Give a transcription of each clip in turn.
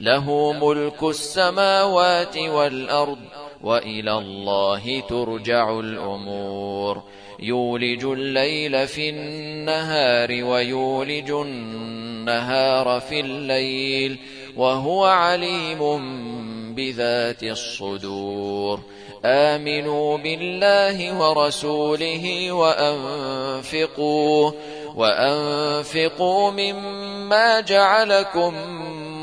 له ملك السماوات والأرض وإلى الله ترجع الأمور. يولج الليل في النهار ويولج النهار في الليل وهو عليم بذات الصدور. آمنوا بالله ورسوله وأنفقوا وأنفقوا مما جعلكم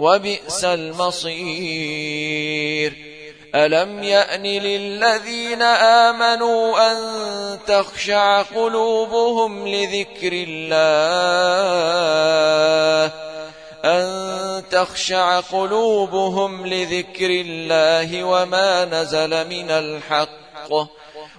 وبئس المصير. ألم يأن للذين آمنوا أن تخشع قلوبهم لذكر الله؟ أن تخشع قلوبهم لذكر الله وما نزل من الحق؟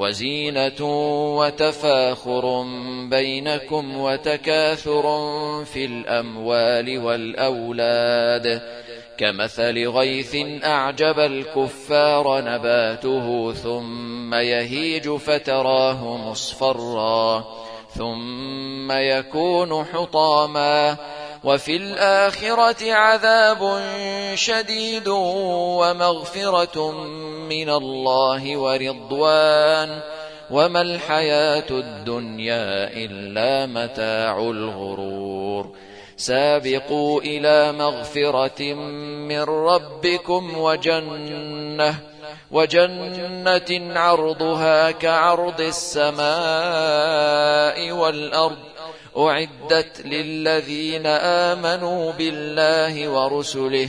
وزينة وتفاخر بينكم وتكاثر في الأموال والأولاد. كمثل غيث أعجب الكفار نباته ثم يهيج فتراه مصفرا ثم يكون حطاما. وفي الآخرة عذاب شديد ومغفرة من الله ورضوان وما الحياة الدنيا إلا متاع الغرور سابقوا إلى مغفرة من ربكم وجنة وجنة عرضها كعرض السماء والأرض أعدت للذين آمنوا بالله ورسله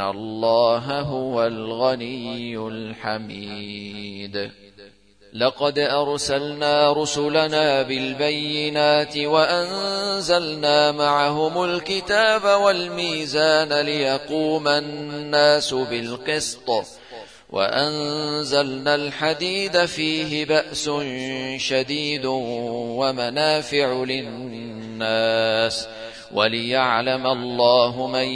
الله هو الغني الحميد. لقد أرسلنا رسلنا بالبينات وأنزلنا معهم الكتاب والميزان ليقوم الناس بالقسط. وأنزلنا الحديد فيه بأس شديد ومنافع للناس. وليعلم الله من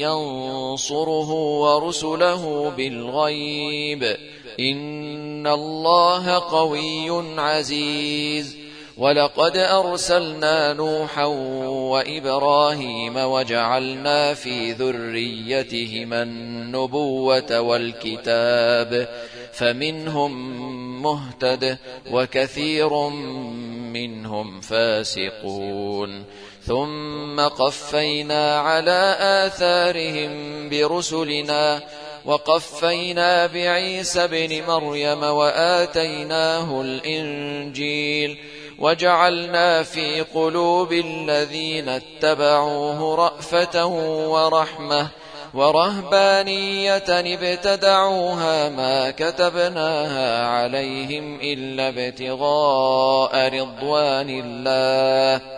ينصره ورسله بالغيب. إن الله قوي عزيز. ولقد أرسلنا نوحا وإبراهيم وجعلنا في ذريتهما النبوة والكتاب. فمنهم مهتد وكثير منهم فاسقون. ثم قفينا على آثارهم برسلنا وقفينا بعيسى ابن مريم وآتيناه الإنجيل وجعلنا في قلوب الذين اتبعوه رأفة ورحمة ورهبانية ابتدعوها ما كتبناها عليهم إلا ابتغاء رضوان الله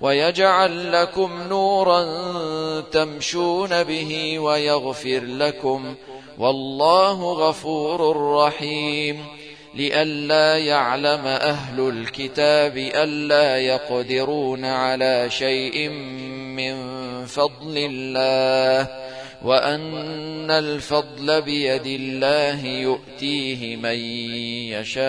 ويجعل لكم نورا تمشون به ويغفر لكم والله غفور رحيم لئلا يعلم أهل الكتاب ألا يقدرون على شيء من فضل الله وأن الفضل بيد الله يؤتيه من يشاء